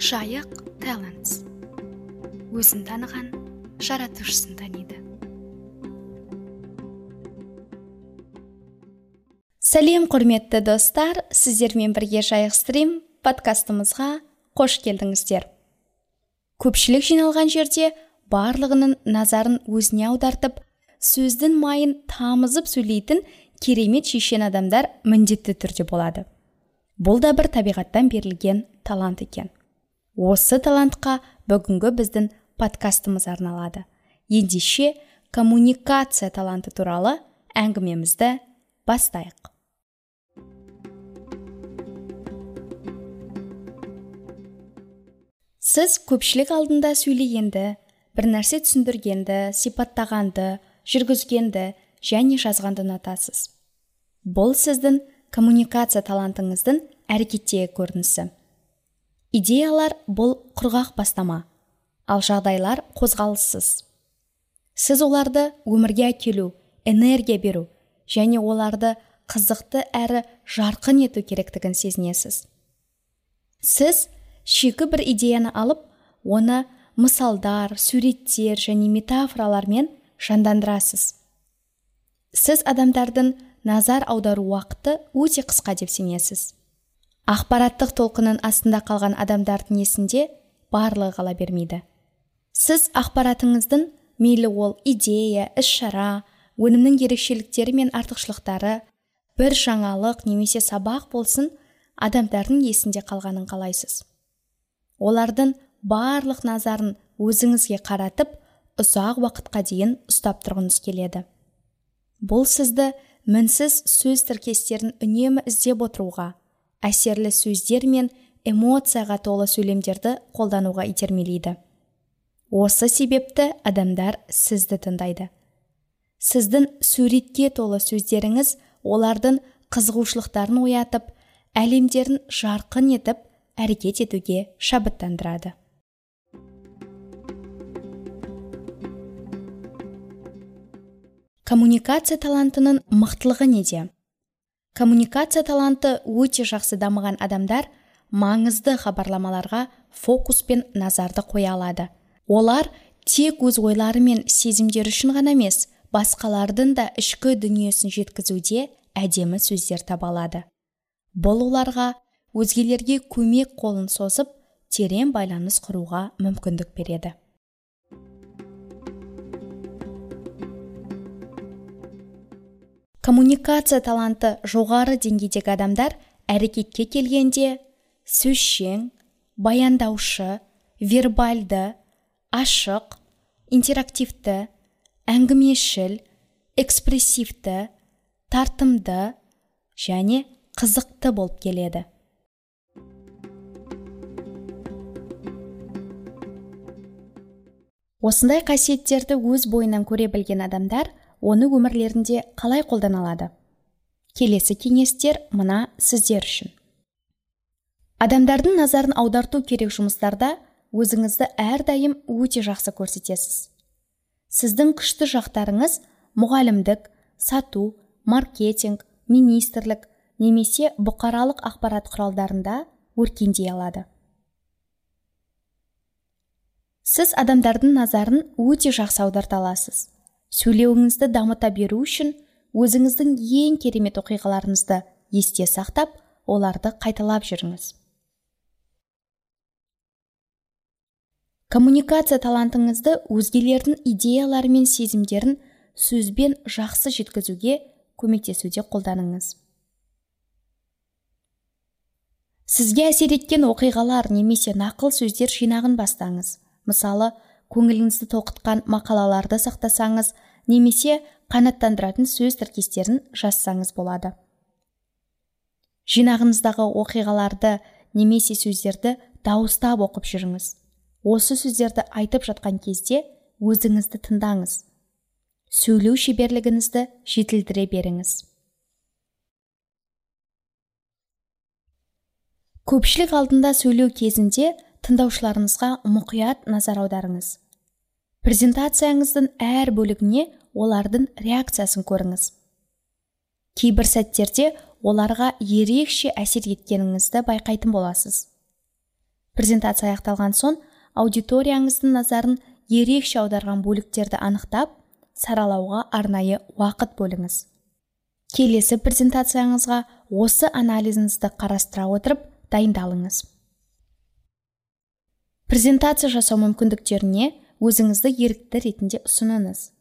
жайық талантс өзін таныған жаратушысын таниды. Сәлем құрметті достар. Сіздермен бірге жайық стрим подкастымызға қош келдіңіздер. Көпшілік жиналған жерде барлығының назарын өзіне аудартып сөздің майын тамызып сөйлейтін керемет шешен адамдар міндетті түрде болады. Бұл да бір табиғаттан берілген талант екен. Осы талантқа бүгінгі біздің подкастымыз арналады. Ендеше коммуникация таланты туралы әңгімемізді бастайық. Сіз көпшілік алдында сөйлегенді бір нәрсе түсіндіргенді сипаттағанды жүргізгенді және жазғанды ұнатасыз. Бұл сіздің коммуникация талантыңыздың әрекеттегі көрінісі. Идеялар бұл құрғақ бастама ал жағдайлар қозғалыссыз. Сіз оларды өмірге әкелу энергия беру және оларды қызықты әрі жарқын ету керектігін сезінесіз. Сіз шикі бір идеяны алып оны мысалдар суреттер және метафоралармен жандандырасыз. Сіз адамдардың назар аудару уақыты өте қысқа деп сенесіз. Ақпараттық толқынның астында қалған адамдардың есінде барлығы қала бермейді. Сіз ақпаратыңыздың мейлі ол идея іс шара өнімнің ерекшеліктері мен артықшылықтары бір жаңалық немесе сабақ болсын адамдардың есінде қалғанын қалайсыз? Олардың барлық назарын өзіңізге қаратып ұзақ уақытқа дейін ұстап тұрғыңыз келеді. Бұл сізді мінсіз сөз тіркестерін үнемі іздеп отыруға әсерлі сөздер мен эмоцияға толы сөйлемдерді қолдануға итермелейді. Осы себепті адамдар сізді тыңдайды. Сіздің суретке толы сөздеріңіз олардың қызығушылықтарын оятып әлемдерін жарқын етіп әрекет етуге шабыттандырады. Коммуникация талантының мықтылығы неде? Коммуникация таланты өте жақсы дамыған адамдар маңызды хабарламаларға фокус пен назарды қоя алады. Олар тек өз ойлары мен сезімдері үшін ғана емес басқалардың да ішкі дүниесін жеткізуде әдемі сөздер таба алады. Бұл оларға өзгелерге көмек қолын созып терең байланыс құруға мүмкіндік береді. Коммуникация таланты жоғары деңгейдегі адамдар әрекетке келгенде сөзшең баяндаушы вербальды ашық интерактивті әңгімешіл экспрессивті тартымды және қызықты болып келеді. Осындай қасиеттерді өз бойынан көре білген адамдар оны өмірлерінде қалай қолдана алады келесі кеңестер мына сіздер үшін. Адамдардың назарын аударту керек жұмыстарда өзіңізді әрдайым өте жақсы көрсетесіз. Сіздің күшті жақтарыңыз мұғалімдік сату маркетинг министрлік немесе бұқаралық ақпарат құралдарында өркендей алады. Сіз адамдардың назарын өте жақсы аударта аласыз. Сөйлеуіңізді дамыта беру үшін өзіңіздің ең керемет оқиғаларыңызды есте сақтап оларды қайталап жүріңіз. Коммуникация талантыңызды өзгелердің идеялары мен сезімдерін сөзбен жақсы жеткізуге көмектесуде қолданыңыз. Сізге әсер еткен оқиғалар немесе нақыл сөздер жинағын бастаңыз. Мысалы көңіліңізді толқытқан мақалаларды сақтасаңыз немесе қанаттандыратын сөз тіркестерін жазсаңыз болады. Жинағыңыздағы оқиғаларды немесе сөздерді дауыстап оқып жүріңіз. Осы сөздерді айтып жатқан кезде өзіңізді тыңдаңыз. Сөйлеу шеберлігіңізді жетілдіре беріңіз. Көпшілік алдында сөйлеу кезінде тыңдаушыларыңызға мұқият назар аударыңыз. Презентацияңыздың әр бөлігіне олардың реакциясын көріңіз. Кейбір сәттерде оларға ерекше әсер еткеніңізді байқайтын боласыз. Презентация аяқталған соң аудиторияңыздың назарын ерекше аударған бөліктерді анықтап саралауға арнайы уақыт бөліңіз. Келесі презентацияңызға осы анализіңізді қарастыра отырып дайындалыңыз. Презентация жасау мүмкіндіктеріне өзіңізді ерікті ретінде ұсыныңыз.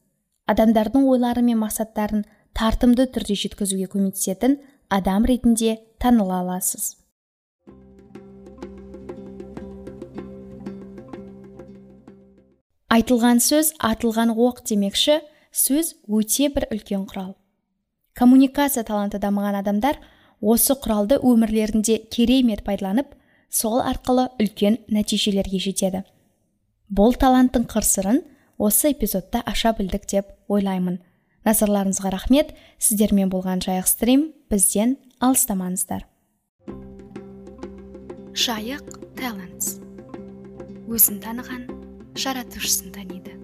Адамдардың ойлары мен мақсаттарын тартымды түрде жеткізуге көмектесетін адам ретінде таныла аласыз. Айтылған сөз атылған оқ демекші сөз өте бір үлкен құрал. Коммуникация таланты дамыған адамдар осы құралды өмірлерінде керемет пайдаланып сол арқылы үлкен нәтижелерге жетеді. Бұл таланттың қыр сырын осы эпизодта аша білдік деп ойлаймын. Назарларыңызға рахмет. Сіздермен болған жайық стрим бізден алыстамаңыздар. Жайық талантс өзін таныған жаратушысын таниды.